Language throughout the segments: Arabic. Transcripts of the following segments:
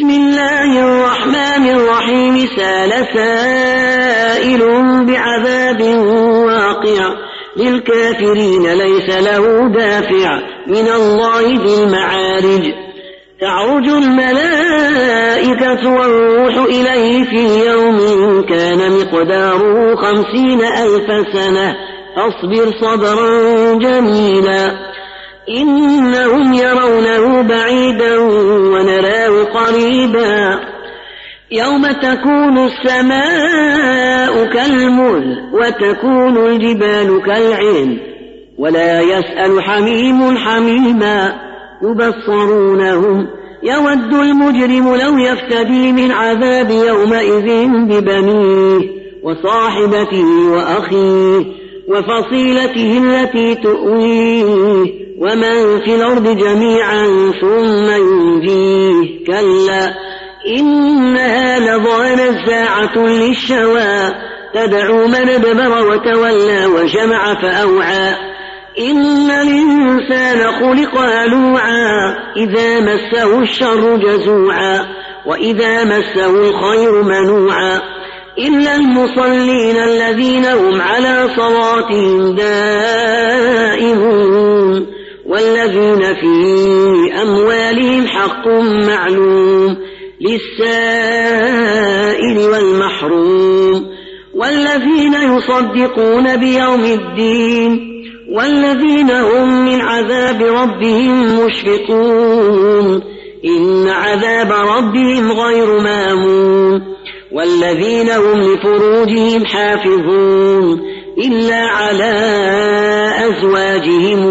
بسم الله الرحمن الرحيم. سأل سائل بعذاب واقع. للكافرين ليس له دافع. من الله ذي المعارج. تعرج الملائكة والروح إليه في يوم كان مقداره خمسين ألف سنة. أصبر صبرا جميلا. إنهم يرونه يوم تكون السماء كالمهل وتكون الجبال كالعين ولا يسأل حميم حميما. يبصرونه يود المجرم لو يفتدي من عذاب يومئذ ببنيه وصاحبته وأخيه وفصيلته التي تؤويه. ومن في الأرض جميعا ثم ينجيه. كلا. إنها لظى نزاعة للشوى. تدعو من ادبر وتولى وجمع فأوعى. إن الإنسان خلق هلوعا. إذا مسه الشر جزوعا. وإذا مسه الخير منوعا. إلا المصلين الذين هم على صلاتهم دائمون. والذين في أموالهم حق معلوم. للسائل والمحروم والذين يصدقون بيوم الدين والذين هم من عذاب ربهم مشفقون إن عذاب ربهم غير مامون والذين هم لفروجهم حافظون إلا على أزواجهم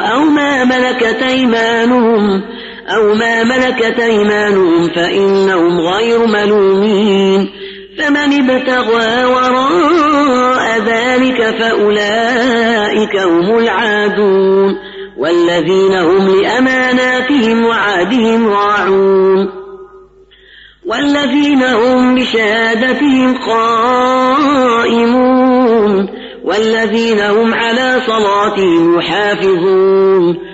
أو ما ملكت أيمانهم أو ما ملكت أيمانهم فإنهم غير ملومين فمن ابتغى وراء ذلك فأولئك هم العادون والذين هم لأماناتهم وعادهم راعون والذين هم بشهادتهم قائمون والذين هم على صلاتهم يحافظون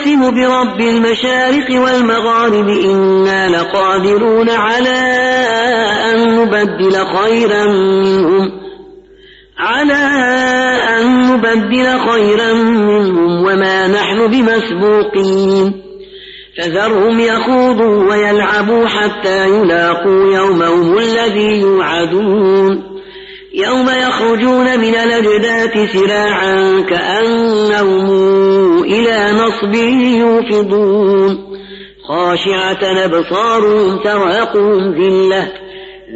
أقسم برب المشارق والمغارب إنا لقادرون على أن نبدل خيرا منهم. على أن نبدل خيرا منهم وما نحن بمسبوقين. فذرهم يخوضوا ويلعبوا حتى يلاقوا يومهم الذي يوعدون. يوم يخرجون من الأجداث سراعا كأنهم نصب يوفضون خاشعة أبصارهم ترهقهم ذلة.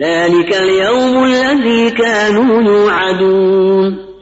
ذلك اليوم الذي كانوا يوعدون.